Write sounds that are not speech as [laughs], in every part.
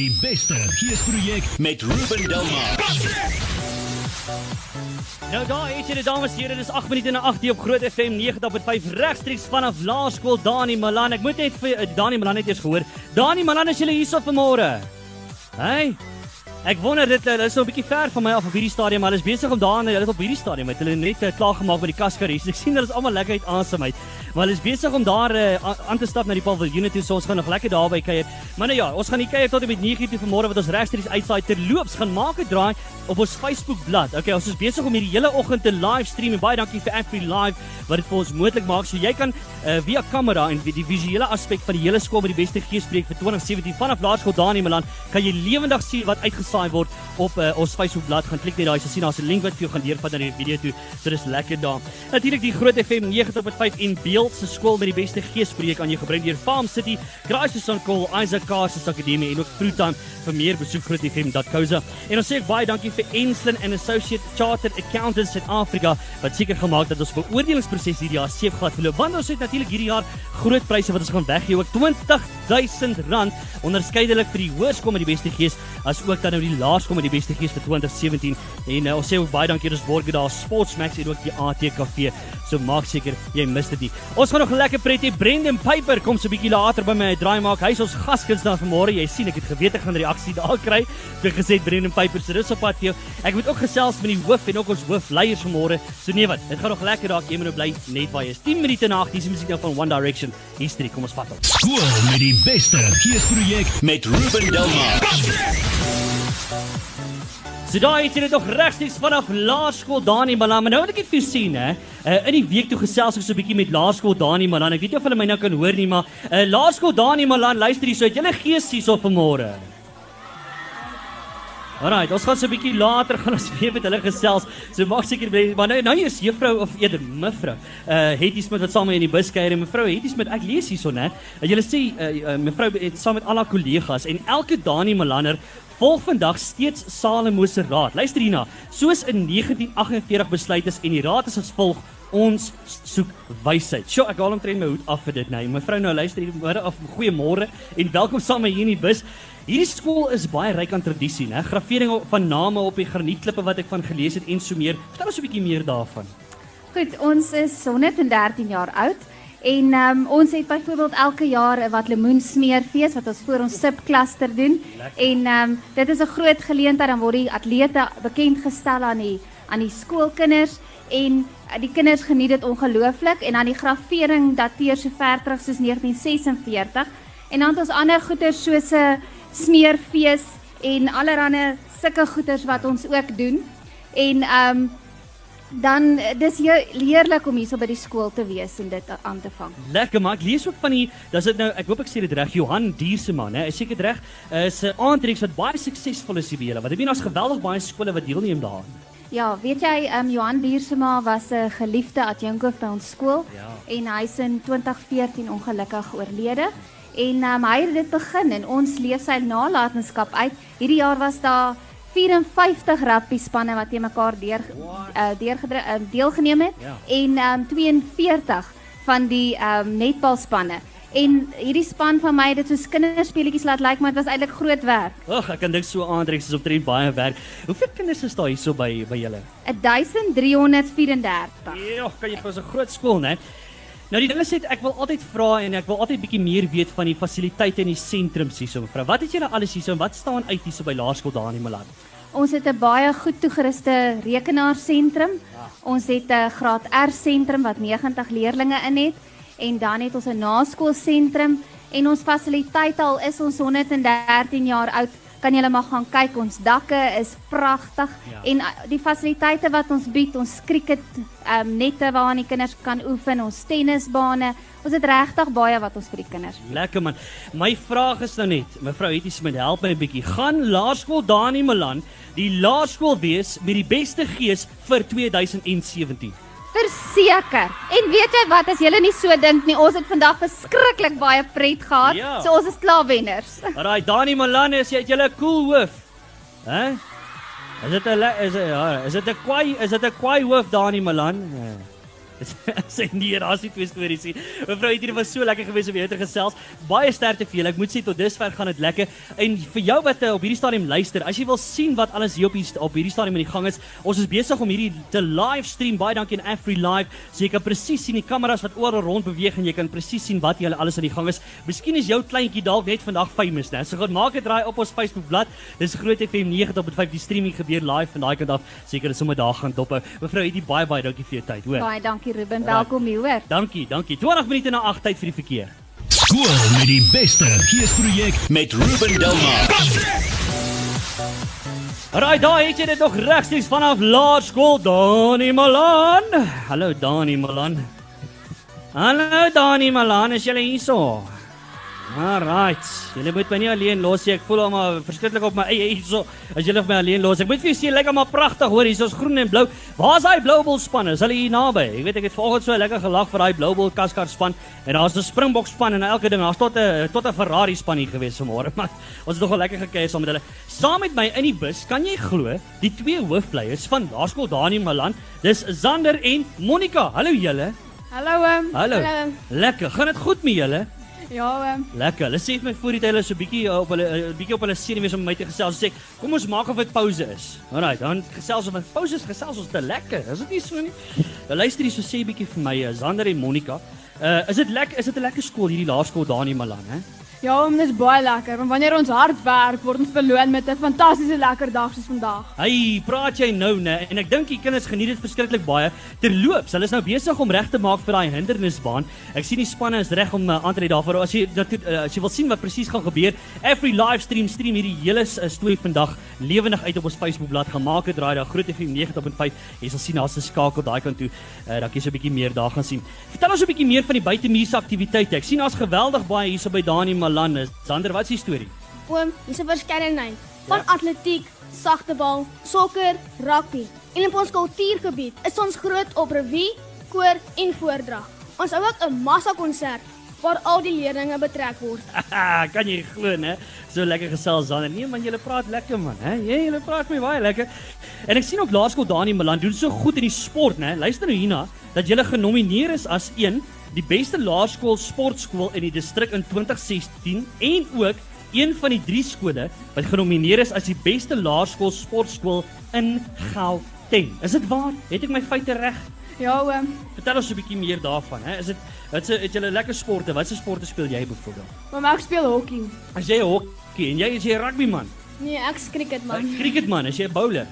die beste geesprojek met Ruben Delmar. Nou daar het jy dit dames en here, dis 8 minute na 8 hier op Groot FM 90.5 regstreeks vanaf Laerskool Dani Malan. Ek moet net vir uh, Dani Malan net eers gehoor. Dani Malan is jy hier so vanmôre? Hey. Ek wonder dit hulle is nou 'n bietjie ver van my af op hierdie stadium, maar hulle is besig om daar hulle op hierdie stadium met hulle net uh, klaar gemaak met die kaskaries. [laughs] Ek sien hulle is almal lekker uit asem uit. Maar hulle is besig om daar uh, aan te stap na die paviljoen toe, so ons gaan nog lekker daar by kuier. Maar nou ja, ons gaan die kuier tot en met 9:00 toe vanmôre wat ons regstreeks uitsaai terloops gaan maak 'n draai op ons Facebook bladsy. Okay, ons is besig om hierdie hele oggend te livestream en baie dankie vir Afrie Live wat dit vir ons moontlik maak. So jy kan uh, via kamera en die visuele aspek van die hele skool met die beste geespreek vir 2017 vanaf Laerskool Dani Milan kan jy lewendig sien wat uitgesaai word op uh, ons Facebook bladsy. Gaan klik net daai, so sien daar's 'n link wat vir jou gaan deurvat na die video toe. So dis lekker daar. Natuurlik die Groot FM 90.5 en Beeld se skool met die beste geespreek aan jou gebring deur Farm City, Gracious on Call, Isaac Cars Akademie en ook Fruitime vir meer besoek grootfm.co.za. En ons sê ek baie dankie vir Enslin and Associate Chartered Accountants in Afrika wat seker gemaak dat ons beoordelingsproses hierdie jaar seef glad verloop. Want ons het natuurlik hierdie jaar groot pryse wat ons gaan weggee, ook R20000 onderskeidelik vir die hoërskool met die beste gees as ook dan nou die laerskool met die beste gees vir 2017. En uh, ons sê ook baie dankie ons borg daar Sportsmax en ook die ATKV. So maak seker jy mis dit nie. Ons gaan nog lekker pret hê. Brendan Piper kom so 'n bietjie later by my draai maak. Hy's ons gaskunsnaar vanmôre. Jy sien ek het geweet ek gaan reaksie daar [laughs] kry. Ek het gesê Brendan Piper se rus op pad vir. Ek moet ook gesels met die hoof en ook ons hoofleiers vanmôre. So nee wat, dit gaan nog lekker daar. Jy moet nou bly net waar jy is. 10 minute na 8 dis die musiek nou van One Direction. History kom ons vat hom. Skool met die beste geesprojek met Ruben Delmar. So daai het jy dit nog regstreeks vanaf Laerskool Dani Malan. Maar nou wil ek net vir jou sien hè. Uh, in die week toe gesels ek so 'n bietjie met Laerskool Dani Malan. Ek weet nie of hulle my nou kan hoor nie, maar uh, Laerskool Dani Malan, luister hier, so het julle gees hierso vanmôre. Alraai, ons gaan so 'n bietjie later gaan ons [laughs] weer met hulle gesels. So maak seker bly, maar nou nou is juffrou of eerder mevrou. Uh Hetty Smit wat saam met in die bus kuier en mevrou Hetty Smit, ek lees hierson hè. Uh, julle sê uh, mevrou het saam met al haar kollegas en elke Dani Malaner volg vandag steeds Salomo se raad. Luister hierna. Soos in 1948 besluit is en die raad is as volg: ons soek wysheid. Sjoe, ek haal omtrent my hoed af vir dit nou. Mevrou nou luister hier môre of goeiemôre en welkom saam hier in die bus. Hierdie skool is baie ryk aan tradisie, né? Gravering van name op die granietklippe wat ek van gelees het en so meer. Vertel ons 'n bietjie meer daarvan. Goed, ons is 113 jaar oud en um, ons het byvoorbeeld elke jaar 'n wat lemoensmeerfees wat ons voor ons subkluster doen. Lekker. En um, dit is 'n groot geleentheid dan word die atlete bekend gestel aan die aan die skoolkinders en uh, die kinders geniet dit ongelooflik en dan die gravering dateer so ver terug soos 1946 en dan het ons ander goeder soos 'n smeerfees en allerlei sulke goeders wat ons ook doen. En ehm um, dan dis heerlik om hierso by die skool te wees en dit aan te vang. Lekker maar ek lees ook van die dis dit nou ek hoop ek sê dit reg Johan Dierseman hè. Is seker reg is 'n aantreeks wat baie suksesvol is hier by julle. Wat ek meen daar's geweldig baie skole wat deelneem daaraan. Ja, weet jy, ehm um, Johan Diersema was 'n geliefde adjunkhoof by ons skool ja. en hy's in 2014 ongelukkig oorlede. En um, hy het dit begin en ons leef sy nalatenskap uit. Hierdie jaar was daar 54 rugby spanne wat te mekaar deur uh, deur uh, deelgeneem het ja. en um, 42 van die um, netbal spanne. En hierdie span van my het dit soos kinderspeletjies laat lyk, like, maar dit was eintlik groot werk. Ag, ek kan dink so aandrek soos op drie baie werk. Hoeveel kinders is daar hierso by by julle? 1334. Ja, kan jy vir 'n groot skool, né? Nou die ding is net ek wil altyd vra en ek wil altyd bietjie meer weet van die fasiliteite in die sentrums hierso mevrou. Wat het julle alles hierso en wat staan uit hierso by Laerskool daar in Milan? Ons het 'n baie goed toegeruste rekenaarsentrum. Ja. Ons het 'n graad R sentrum wat 90 leerders in het en dan het ons 'n naskoolsentrum en ons fasiliteite al is ons 113 jaar oud. Kan julle maar gaan kyk ons dakke is pragtig ja. en uh, die fasiliteite wat ons bied ons cricket um, nette waaraan die kinders kan oefen ons tennisbane ons het regtig baie wat ons vir die kinders bied. lekker man. My vraag is nou net mevrou Hetty Smit help my 'n bietjie. Gaan laerskool Dani Milan die laerskool wees met die beste gees vir 2017 Verseker. En weet jy wat as julle nie so dink nie, ons het vandag verskriklik baie pret gehad. Ja. So ons is klaar wenners. [laughs] Alraai, Dani Malan, is jy julle cool hoof? Hæ? Is dit 'n is dit ja, is dit 'n kwai is dit 'n kwai hoof Dani Malan? Ja. [laughs] Sy nee, daar's nie twee stories nie. Mevrou, dit was so lekker geweest om jou te gesels. Baie sterkte vir julle. Ek moet sê tot dusver gaan dit lekker. En vir jou wat uh, op hierdie stadium luister, as jy wil sien wat alles hier op hier op hierdie stadium in die gang is, ons is besig om hierdie te livestream. Baie dankie aan Afri Live. So jy kan presies sien die kameras wat oral rond beweeg en jy kan presies sien wat julle alles aan die gang is. Miskien is jou kleintjie dalk net vandag famous, né? So gaan maak 'n draai op ons Facebook bladsy. Dis Groot FM 90.5 die streaming gebeur live van daai kant af. Seker is sommer daar gaan dophou. Mevrou, hierdie baie baie dankie vir jou tyd, hoor. Baie dankie Ruben. Welkom hier, hoor. Dankie, dankie. 20 minute na 8 tyd vir die verkeer. Skool met die beste geesprojek met Ruben Delmar. Raai, daar het jy dit nog regstreeks vanaf Laerskool Dani Malan. Hallo Dani Malan. Hallo Dani Malan, is jy hierso? Alright. Julle moet my nie alleen los nie. Ek voel al maar verskriklik op my eie hierso. As julle my alleen los. Ek moet vir julle sê lekker maar pragtig hoor. Hier's ons groen en blou. Waar's daai blou bol span? Is hulle hier naby? Ek weet ek het vanoggend so lekker gelag vir daai blou bol kaskar span en daar's 'n Springbok span en elke ding. Daar's tot 'n tot 'n Ferrari span hier gewees vanmôre. [laughs] Maar ons het nogal lekker gekuier saam met hulle. Saam met my in die bus, kan jy glo, die twee hoofleiers van Laerskool Daniel Malan, dis Zander en Monica. Hallo julle. Hallo oom. Hallo. Hallo. Lekker. Gaan dit goed met julle? Ja oom. Lekker. Hulle sê my voor die tyd hulle so 'n bietjie uh, op hulle bietjie op hulle senuwees wees om my te gesels. Sê, kom ons maak of dit pouse is. Alraai, dan gesels ons met pouse is gesels ons te lekker. Is dit nie so nie? Nou luister hier so sê bietjie vir my, uh, Zander en Monica. Uh is dit lekker is dit 'n lekker skool hierdie laerskool daar in Malan, hè? Ja oom, dis baie lekker. Want wanneer ons hard werk, word ons beloon met 'n fantastiese lekker dag soos vandag. Hey, praat jy nou nê? En ek dink die kinders geniet dit verskriklik baie. Terloops, hulle is nou besig om reg te maak vir daai hindernisbaan. Ek sien die spanne is reg om uh, aan te ry daarvoor. As jy dat uh, as jy wil sien wat presies gaan gebeur, every livestream stream hierdie hele uh, storie vandag lewendig uit op ons Facebook bladsy gemaak het draai daar Groot FM 90.5. Jy sal sien daar's 'n skakel daai kant toe. Uh, dat jy so 'n bietjie meer daar gaan sien. Vertel ons 'n bietjie meer van die buitemuurse aktiwiteite. Ek sien daar's geweldig baie hierso by Dani Malan. Sander, wat is die storie? Oom, dis 'n verskeidenheid van atletiek, sagtebal, sokker, rugby. En op ons kultuurgebied is ons groot op revue, koor en voordrag. Ons hou ook 'n massa konsert waar al die leerders betrek word. [laughs] kan jy glo, né? So lekker gesels Sander. Nee man, julle praat lekker man, hè? Jy julle praat my baie lekker. En ek sien ook Laerskool Dani Malan doen so goed in die sport, né? Luister nou hierna dat julle genomineer is as een die beste laerskool sportskool in die distrik in 2016 en ook een van die drie skole wat genomineer is as die beste laerskool sportskool in Gauteng. Is dit waar? Het ek my feite reg? Ja oom. Vertel ons 'n bietjie meer daarvan, hè? Is dit wat se het julle lekker sporte? Watse sporte speel jy byvoorbeeld? Oom, ek speel hokkie. As jy hokkie en jy is jy rugby man. Nee, ek's cricket man. Cricket man, as jy 'n bowler.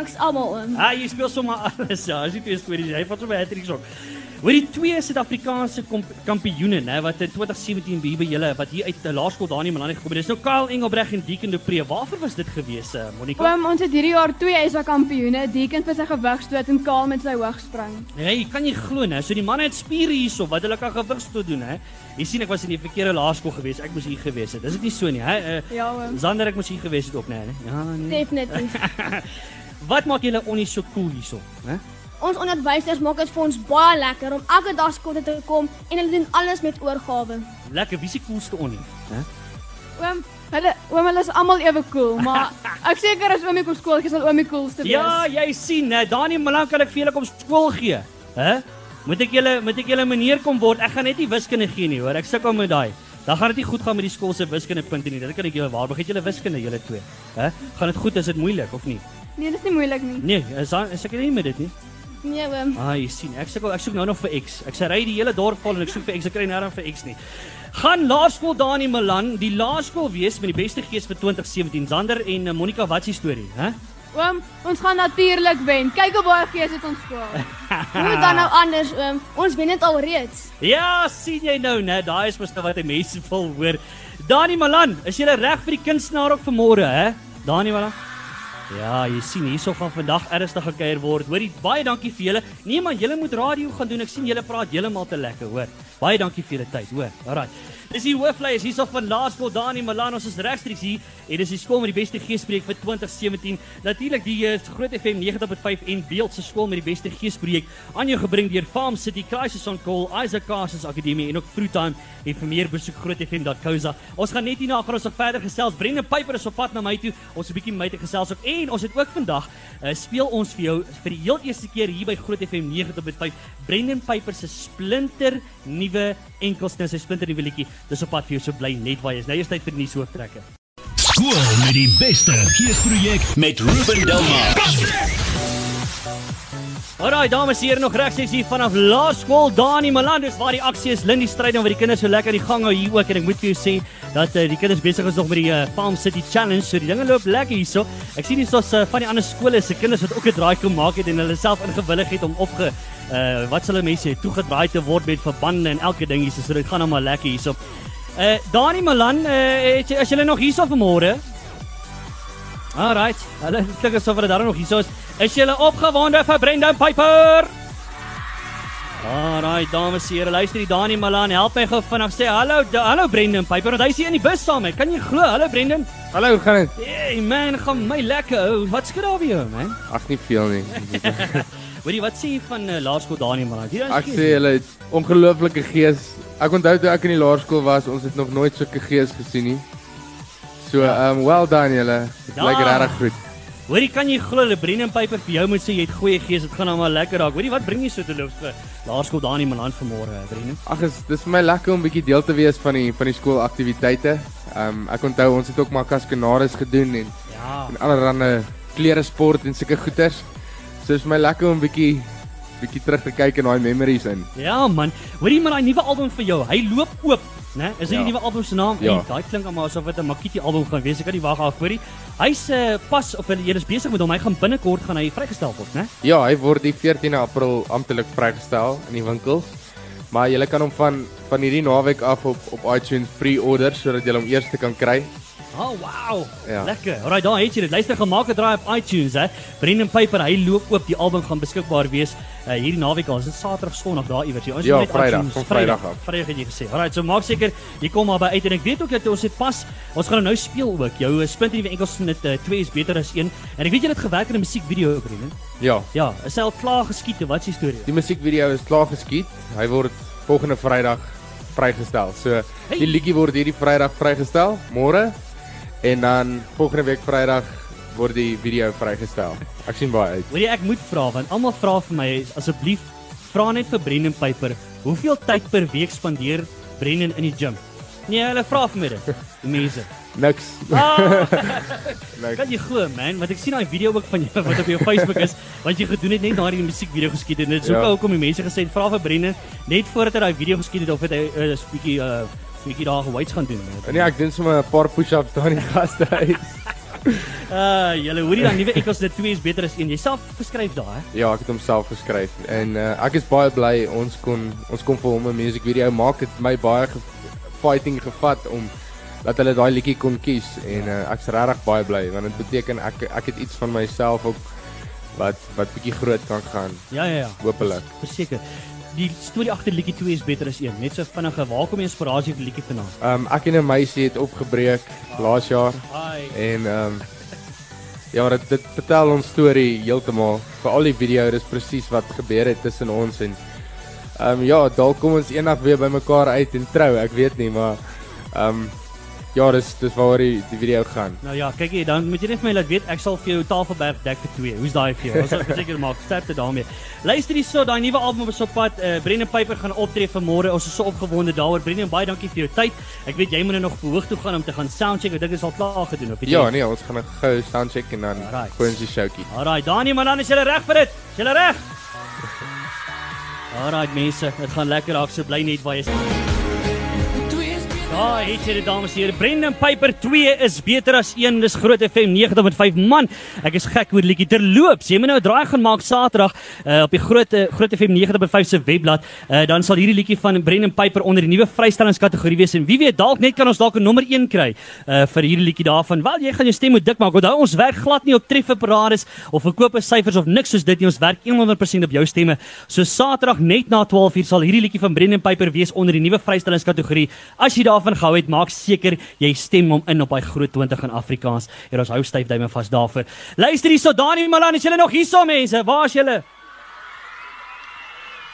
Ek's almal oom. Ah, jy speel sommer [laughs] alles. Ja, as jy twee stories, jy vat sommer hattricks ook. Hoor die twee Suid-Afrikaanse kampioene, né, wat in 2017 hier by julle wat hier uit die laerskool Daniel Malan gekom het. Dis nou Kyle Engelbreg en Deacon de Pre. Waarvoor was dit gewees, uh, Monica? Oom, ons het hierdie jaar twee SA kampioene, Deacon vir sy gewigstoot en Kaal met sy hoogspring. Nee, kan jy glo, né? So die manne het spiere hierso wat hulle kan gewigstoot doen, hè? Jy sien ek was in die verkeerde laerskool gewees. Ek moes hier gewees het. Dis dit nie so nie, hè? Uh, Ja oom. Zander ek moes hier gewees het ook, né? Ja, nee. Definitief. [laughs] Wat maak julle onnie so cool hierso, hè? Ons onderwysers maak dit vir ons baie lekker om elke dag skool toe te kom en hulle doen alles met oorgawe. Lekker, wie is die coolste onnie, hè? Oom, hulle oom, hulle is almal ewe cool, [laughs] maar ek seker as oomie kom skool, sal oomie coolste wees. Ja, jy sien, né? Dani Malan kan ek vir julle kom skool gee. Hè? Moet ek julle moet ek julle meneer kom word? Ek gaan net nie wiskunde gee nie, hoor. Ek sukkel met daai. Dan gaan dit nie goed gaan met die skool se wiskundepunte nie. Dit kan ek julle waarborg. Het julle wiskunde julle twee? Hè? Gaan dit goed? Is dit moeilik of nie? Nee, dis nie moeilik nie. Nee, is dan is ek nie met dit nie. Nee oom. Ah, jy sien, ek sukkel ek soek nou nog vir X. Ek sê ry die hele dorp vol en ek soek vir X. Ek kry nêrens vir X nie. Gaan laerskool Dani Malan, die laerskool wees met die beste gees vir 2017. Zander en uh, Monica, wat is die storie, hè? Oom, ons gaan natuurlik wen. Kyk hoe baie gees het ons skool. [laughs] Hoe dan nou anders oom? Ons wen dit al reeds. Ja, sien jy nou, né? Daai is mos nou wat mense wil hoor. Dani Malan, is jy reg vir die kunstenaar ook vanmôre, hè? Dani Malan. Ja, jy sien hierso gaan vandag ernstig gekuier word. Hoorie, baie dankie vir julle. Nee man, julle moet radio gaan doen. Ek sien julle praat heeltemal te lekker, hoor. Baie dankie vir julle tyd, hoor. Alraai. Dis die hoofleiers hierso van Laerskool Dani Malan. Ons is regstreeks hier en dis die skool met die beste geespreek vir 2017. Natuurlik die uh, Groot FM 90.5 en Beeld se skool met die beste geespreek aan jou gebring deur Farm City Crisis on Call, Isaac Carses Akademie en ook Fruitime en vir meer besoek grootfm.co.za. Ons gaan net hierna gaan ons nog verder gesels. Brendan Piper is op pad na my toe. Ons 'n bietjie my te gesels ook en ons het ook vandag uh, speel ons vir jou vir die heel eerste keer hier by Groot FM 90.5 Brendan Piper se splinter nuwe enkelsnit, sy splinter nuwe liedjie. Dis op pad vir jou so bly net waar jy is. Nou is tyd vir nuus hooftrekke. Skool met die beste geesprojek met Ruben Delmar. Alraai dames en here nog regstreeks hier vanaf Laerskool. Dani Malan dis waar die aksie is. Lindy stryd dan waar die kinders so lekker die gang hou hier ook. En ek moet vir jou sê dat uh, die kinders besig is nog met die uh, Farm City Challenge. So die dinge loop lekker hierso. Ek sien hier soos uh, van die ander skole se kinders wat ook 'n draai gemaak het en hulle self ingewillig het om opge uh, wat hulle mense toegedraai te word met verbande en elke ding hierso. So dit gaan nou maar lekker hierso. Uh, Dani Malan uh, as jy nog hierso vanmôre? Alright, hulle kyk asof hulle daar nog hierso is. Is julle opgewonde vir Brendan Piper? Alright, dames en here, luister die Dani Malan, help my gou vinnig sê hallo, da, hallo Brendan Piper, want hy's hier in die bus saam met. Kan jy glo? Hallo Brendan. Hallo, hoe gaan dit? Hey man, gaan my lekker. ou. Wat skud by jou, man? Ag nie veel nie. [laughs] Hoorie, wat sê jy van uh, Laerskool Dani Malan? Hier Ek sê hulle het ongelooflike gees. Ek onthou toe ek in die laerskool was, ons het nog nooit sulke gees gesien nie. So, ehm um, well done julle. Dit Ja. lyk regtig goed. Hoorie, kan jy glo dat Brendan Piper vir jou moet sê jy het goeie gees, dit gaan nou maar lekker raak. Hoorie, wat bring jy so te loop vir Laerskool Dani Malan vanmôre, Brendan? Ag, is dis vir my lekker om bietjie deel te wees van die van die skoolaktiwiteite. Ehm um, ek onthou ons het ook maar kaskanades gedoen en Ja. en allerlei klere sport en sulke goeters. So dis vir my lekker om bietjie bietjie terug te kyk in daai memories in. Ja man, hoorie maar daai nuwe album vir jou. Hy loop oop, né? Is dit Ja. die nuwe album se naam? Ja. Daai klink almal asof dit 'n Makiti album gaan wees. Ek kan nie wag af vir die. Hy's uh, pas of hulle is besig met hom. Hy gaan binnekort gaan hy vrygestel word, né? Ja, hy word die 14 April amptelik vrygestel in die winkels. Maar jy kan hom van van hierdie naweek af op op iTunes pre-order sodat jy hom eers kan kry. Oh wow. Ja. Lekker. Alraai, daar het jy dit. Luister gemaak het draai op iTunes, hè. Brendan Piper, hy loop oop. Die album gaan beskikbaar wees uh, hierdie naweek al. Is Saterdag, Sondag daar iewers? Ons Ja, net Vrydag, iTunes- van Vrydag af. Vrydag het jy gesê. Alraai, so maak seker jy kom maar by uit en ek weet ook dat ons het pas ons gaan nou speel ook. Jou uh, splinter nuwe enkels net 2 is beter as 1. En ek weet jy het gewerk in 'n musiekvideo, Brendan. Ja, Ja, is hy al klaar geskiet? Wat is die storie? die musiekvideo is klaar geskiet. Hy word volgende Vrydag vrygestel. So Hey. die liedjie word hierdie Vrydag vrygestel, môre. En dan volgende week Vrydag word die video vrygestel. Ek sien baie uit. Hoorie, ek moet vra want almal vra vir my asseblief vra net vir Brendan Piper, hoeveel tyd per week spandeer Brendan in die gym? Nee, hulle vra vir my dit. Die mense. Niks. Ah, [laughs] Niks. kan jy glo man, want ek sien daai video ook van jou wat op jou Facebook is, want jy gedoen het net daardie musiekvideo geskiet en dit is ook Ja. hoekom die mense gesê het vra vir Brendan net voordat hy daai video geskiet het of het hy 'n uh, bietjie uh bietjie daar geweights gaan doen. Nee, ek doen sommer 'n paar push-ups daar in die gastehuis. Uh, julle hoorie dan nuwe ekos dit 2 is beter as 1. Jy self geskryf daar, hè? Ja, ek het hom self geskryf en uh, ek is baie bly ons kon ons kon vir hom 'n musiekvideo maak. Dit my baie ge fighting gevat om dat hulle daai liedjie kon kies en uh, ek's regtig baie bly want dit beteken ek ek het iets van myself ook wat wat bietjie groot kan gaan, Ja, ja, ja. hopelik. Verseker. Die storie agter liedjie 2 is beter as 1. Net so vinnige. Waar kom die inspirasie vir die liedjie vandaan? Um ek en 'n meisie het opgebreek laas jaar Ai. en um ja, dit dit vertel ons storie heeltemal. Vir al die video, dis presies wat gebeur het tussen ons en um ja, dalk kom ons eendag weer bymekaar uit en trou, ek weet nie, maar um ja, dis dis waaroor die, die video gaan. Nou ja, kyk hier, dan moet jy net vir my laat weet ek sal vir jou Tafelberg dek vir 2. Hoe's daai vir jou? Ons sal verseker maak sterkte daarmee. Luister hierso, daai nuwe album is op pad. Uh, Brendan Piper gaan optree vanmôre. Ons is so opgewonde daaroor. Brendan, baie dankie vir jou tyd. Ek weet jy moet nou nog verhoog toe gaan om te gaan soundcheck. Ek dink dit is al klaar gedoen of weet Ja, jy? nee, ons gaan nou gou soundcheck en dan die showtjie. Alraai, Dani, maar dan is jy reg vir dit. Is jy reg? [laughs] Alraai mense, dit gaan lekker raak. So bly net waar jy is. Ah, het jy dit dames en here. Brendan Piper 2 is beter as 1. Dis Groot FM 90.5. Man, ek is gek oor liedjie terloops. Jy moet nou 'n draai gaan maak Saterdag uh, op die Groot uh, Groot FM 90.5 se webblad. Uh, dan sal hierdie liedjie van Brendan Piper onder die nuwe vrystellingskategorie wees en wie weet dalk net kan ons dalk 'n nommer 1 kry uh, vir hierdie liedjie daarvan. Wel, jy gaan jou stem moet dik maak. Onthou ons werk glad nie op trefferparades of verkope syfers of niks soos dit nie. Ons werk 100% op jou stemme. So Saterdag net na 12:00 sal hierdie liedjie van Brendan Piper wees onder die nuwe vrystellingskategorie. As jy daarvan gehou het, maak seker jy stem hom in op daai groot 20 in Afrikaans. En ons hou styf duime vas daarvoor. Luister hierso, Dani Malan, is julle nog hierso mense? Waar is julle?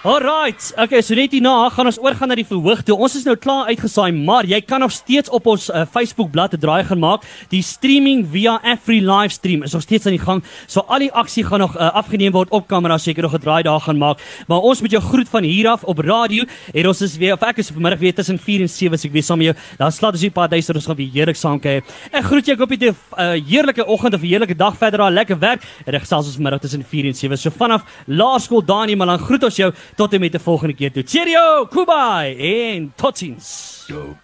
Alright. Okay, so net hierna gaan ons oorgaan na die verhoog toe. Ons is nou klaar uitgesaai, maar jy kan nog steeds op ons uh, Facebook bladsy 'n draai gaan maak. Die streaming via Afri livestream is nog steeds aan die gang. So al die aksie gaan nog uh, afgeneem word op kamera, seker nog 'n draai daar gaan maak. Maar ons moet jou groet van hier af op radio en ons is weer of ek is vanmiddag weer tussen 4 en 7 as ek weer saam met jou. Dan slaat ons hier paar duisend ons gaan weer heerlik saam kuier. Ek groet jou op 'n uh, heerlike oggend of 'n heerlike dag verder daar, lekker werk. En ek gesels ons middag tussen 4 en 7. So vanaf Laerskool Dani, maar dan groet ons jou tot en met die volgende keer toe. Cheerio, Kubai en totsiens. Go